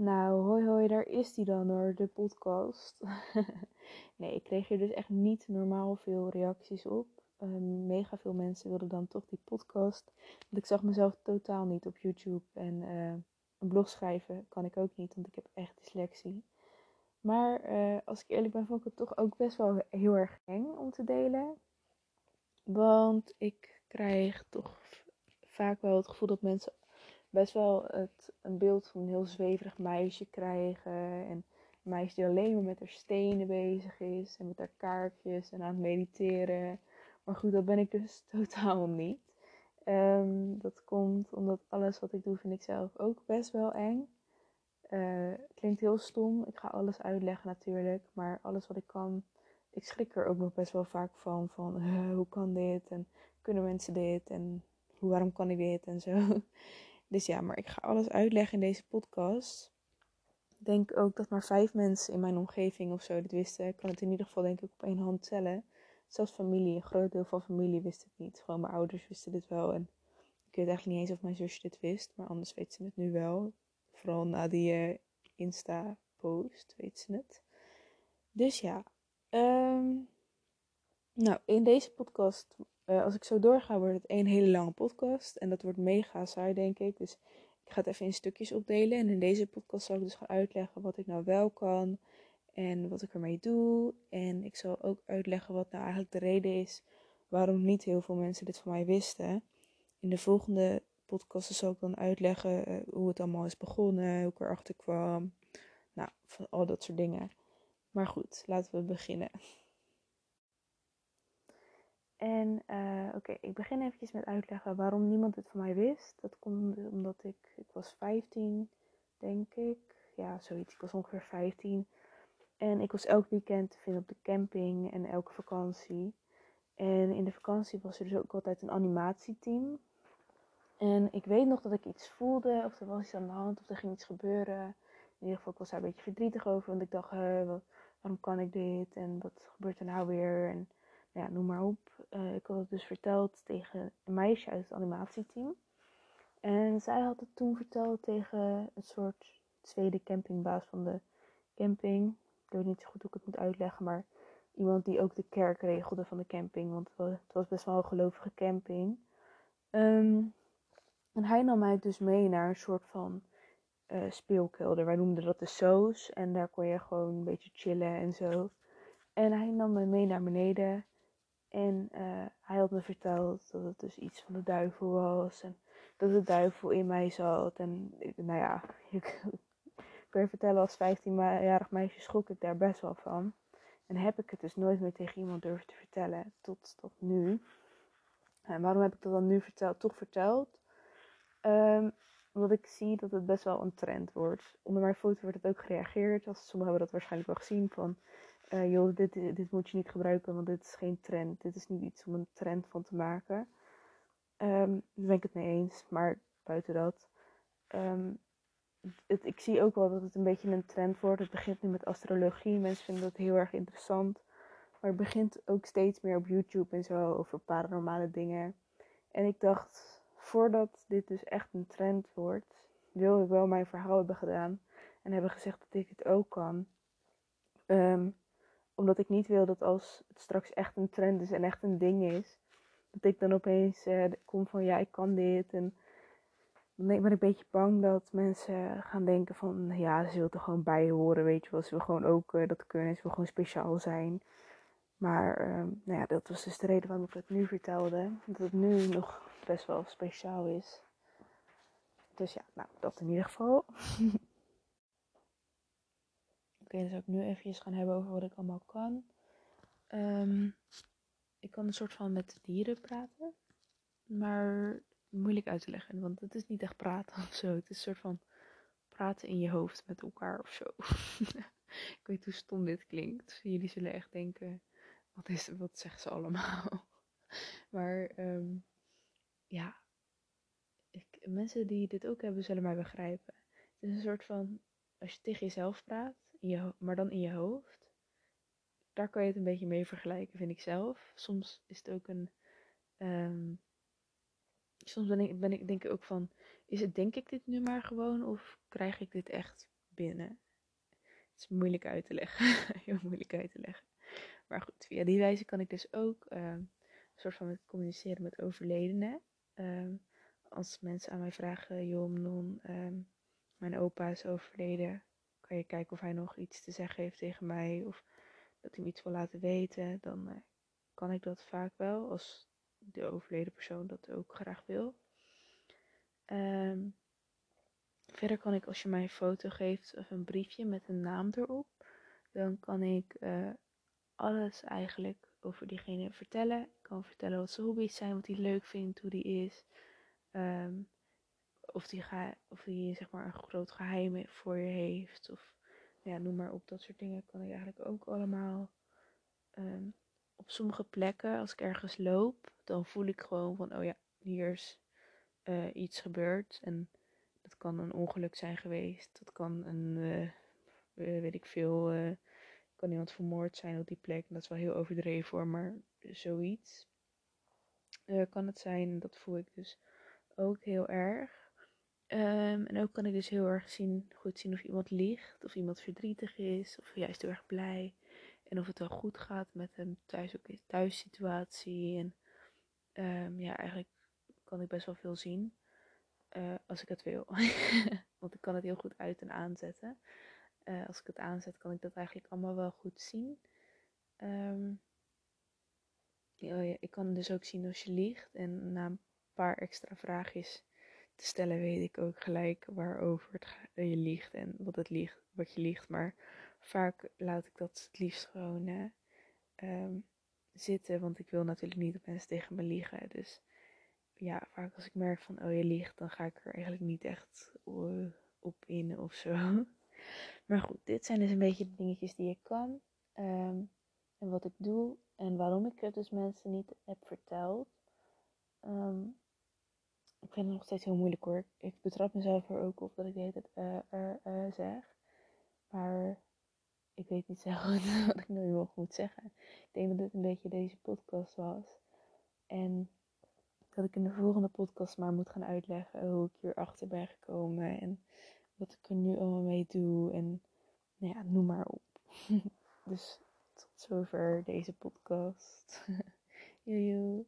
Nou, hoi hoi, daar is die dan hoor, de podcast. nee, ik kreeg hier dus echt niet normaal veel reacties op. Ehm, mega veel mensen wilden dan toch die podcast. Want ik zag mezelf totaal niet op YouTube. En uh, een blog schrijven kan ik ook niet, want ik heb echt dyslexie. Maar uh, als ik eerlijk ben, vond ik het toch ook best wel heel erg eng om te delen. Want ik krijg toch vaak wel het gevoel dat mensen best wel het, een beeld van een heel zweverig meisje krijgen. En een meisje die alleen maar met haar stenen bezig is en met haar kaartjes en aan het mediteren. Maar goed, dat ben ik dus totaal niet. Um, dat komt omdat alles wat ik doe vind ik zelf ook best wel eng. Uh, klinkt heel stom. Ik ga alles uitleggen natuurlijk. Maar alles wat ik kan, ik schrik er ook nog best wel vaak van. Van hoe kan dit? En kunnen mensen dit? En waarom kan ik dit? En zo. Dus ja, maar ik ga alles uitleggen in deze podcast. Ik denk ook dat maar vijf mensen in mijn omgeving of zo dit wisten. Ik kan het in ieder geval denk ik op één hand tellen. Zelfs familie, een groot deel van familie wist het niet. Gewoon mijn ouders wisten dit wel. En ik weet eigenlijk niet eens of mijn zusje dit wist. Maar anders weet ze het nu wel. Vooral na die uh, Insta-post weet ze het. Dus ja. Um, nou, in deze podcast uh, als ik zo doorga, wordt het één hele lange podcast. En dat wordt mega saai, denk ik. Dus ik ga het even in stukjes opdelen. En in deze podcast zal ik dus gaan uitleggen wat ik nou wel kan. En wat ik ermee doe. En ik zal ook uitleggen wat nou eigenlijk de reden is waarom niet heel veel mensen dit van mij wisten. In de volgende podcast zal ik dan uitleggen uh, hoe het allemaal is begonnen, hoe ik erachter kwam. Nou, al dat soort dingen. Maar goed, laten we beginnen. En uh, oké, ik begin eventjes met uitleggen waarom niemand het van mij wist. Dat komt omdat ik, ik was 15, denk ik. Ja, zoiets. Ik was ongeveer 15. En ik was elk weekend te vinden op de camping en elke vakantie. En in de vakantie was er dus ook altijd een animatieteam. En ik weet nog dat ik iets voelde, of er was iets aan de hand, of er ging iets gebeuren. In ieder geval, ik was daar een beetje verdrietig over, want ik dacht, waarom kan ik dit? En wat gebeurt er nou weer? En ja, noem maar op. Uh, ik had het dus verteld tegen een meisje uit het animatieteam. En zij had het toen verteld tegen een soort tweede campingbaas van de camping. Ik weet niet zo goed hoe ik het moet uitleggen, maar iemand die ook de kerk regelde van de camping. Want het was best wel een gelovige camping. Um, en hij nam mij dus mee naar een soort van uh, speelkelder. Wij noemden dat de soos. En daar kon je gewoon een beetje chillen en zo. En hij nam mij mee naar beneden. En uh, hij had me verteld dat het dus iets van de duivel was. En dat de duivel in mij zat. En nou ja, ik kan je vertellen, als 15-jarig meisje schrok ik daar best wel van. En heb ik het dus nooit meer tegen iemand durven te vertellen. Tot, tot nu. En waarom heb ik dat dan nu verteld, toch verteld? Um, omdat ik zie dat het best wel een trend wordt. Onder mijn foto wordt het ook gereageerd. Als, sommigen hebben dat waarschijnlijk wel gezien. Van uh, joh, dit, dit moet je niet gebruiken, want dit is geen trend. Dit is niet iets om een trend van te maken. Um, daar ben ik het mee eens, maar buiten dat. Um, het, ik zie ook wel dat het een beetje een trend wordt. Het begint nu met astrologie. Mensen vinden dat heel erg interessant. Maar het begint ook steeds meer op YouTube en zo over paranormale dingen. En ik dacht, voordat dit dus echt een trend wordt, wil ik wel mijn verhaal hebben gedaan. En hebben gezegd dat ik het ook kan. Um, omdat ik niet wil dat als het straks echt een trend is en echt een ding is, dat ik dan opeens uh, kom van ja, ik kan dit. En dan ben ik een beetje bang dat mensen gaan denken van ja, ze wil er gewoon bij horen, weet je wel. Ze wil gewoon ook uh, dat kunnen, ze wil gewoon speciaal zijn. Maar uh, nou ja, dat was dus de reden waarom ik het nu vertelde. Dat het nu nog best wel speciaal is. Dus ja, nou, dat in ieder geval. Okay, dan zou ik nu even gaan hebben over wat ik allemaal kan. Um, ik kan een soort van met dieren praten. Maar moeilijk uit te leggen, want het is niet echt praten of zo. Het is een soort van praten in je hoofd met elkaar of zo. ik weet hoe stom dit klinkt. Jullie zullen echt denken, wat, is, wat zeggen ze allemaal? maar um, ja, ik, mensen die dit ook hebben, zullen mij begrijpen. Het is een soort van, als je tegen jezelf praat, je, maar dan in je hoofd. Daar kan je het een beetje mee vergelijken, vind ik zelf. Soms is het ook een. Um, soms ben ik, ben ik denk ik ook van. Is het denk ik dit nu maar gewoon? Of krijg ik dit echt binnen. Het is moeilijk uit te leggen. Heel moeilijk uit te leggen. Maar goed, via die wijze kan ik dus ook uh, een soort van communiceren met overledenen. Uh, als mensen aan mij vragen, joh, non, mijn opa is overleden. Kan je kijken of hij nog iets te zeggen heeft tegen mij? Of dat hij me iets wil laten weten? Dan uh, kan ik dat vaak wel, als de overleden persoon dat ook graag wil. Um, verder kan ik, als je mij een foto geeft of een briefje met een naam erop, dan kan ik uh, alles eigenlijk over diegene vertellen. Ik kan vertellen wat zijn hobby's zijn, wat hij leuk vindt, hoe die is. Um, of die, ga, of die zeg maar een groot geheim voor je heeft. Of ja, noem maar op. Dat soort dingen kan ik eigenlijk ook allemaal. Um, op sommige plekken, als ik ergens loop, dan voel ik gewoon van, oh ja, hier is uh, iets gebeurd. En dat kan een ongeluk zijn geweest. Dat kan een, uh, weet ik veel, uh, kan iemand vermoord zijn op die plek. Dat is wel heel overdreven hoor, maar zoiets kan het zijn. Dat voel ik dus ook heel erg. Um, en ook kan ik dus heel erg zien, goed zien of iemand liegt, of iemand verdrietig is, of juist heel erg blij. En of het wel goed gaat met hem thuis, ook in thuissituatie. En um, ja, eigenlijk kan ik best wel veel zien. Uh, als ik het wil. Want ik kan het heel goed uit en aanzetten. Uh, als ik het aanzet, kan ik dat eigenlijk allemaal wel goed zien. Um, ja, ik kan dus ook zien als je liegt. En na een paar extra vraagjes te stellen, weet ik ook gelijk waarover het je liegt en wat het liegt, wat je liegt. Maar vaak laat ik dat het liefst gewoon um, zitten, want ik wil natuurlijk niet dat mensen tegen me liegen. Dus ja, vaak als ik merk van oh je liegt, dan ga ik er eigenlijk niet echt uh, op in of zo. Maar goed, dit zijn dus een beetje de dingetjes die ik kan. Um, en wat ik doe en waarom ik het dus mensen niet heb verteld. Um, ik vind het nog steeds heel moeilijk hoor. Ik betrap mezelf er ook op dat ik de hele tijd uh, uh, zeg. Maar ik weet niet zo goed wat ik nu nog moet zeggen. Ik denk dat dit een beetje deze podcast was. En dat ik in de volgende podcast maar moet gaan uitleggen hoe ik hierachter ben gekomen. En wat ik er nu allemaal mee doe. En nou ja, noem maar op. dus tot zover deze podcast. Joejoe.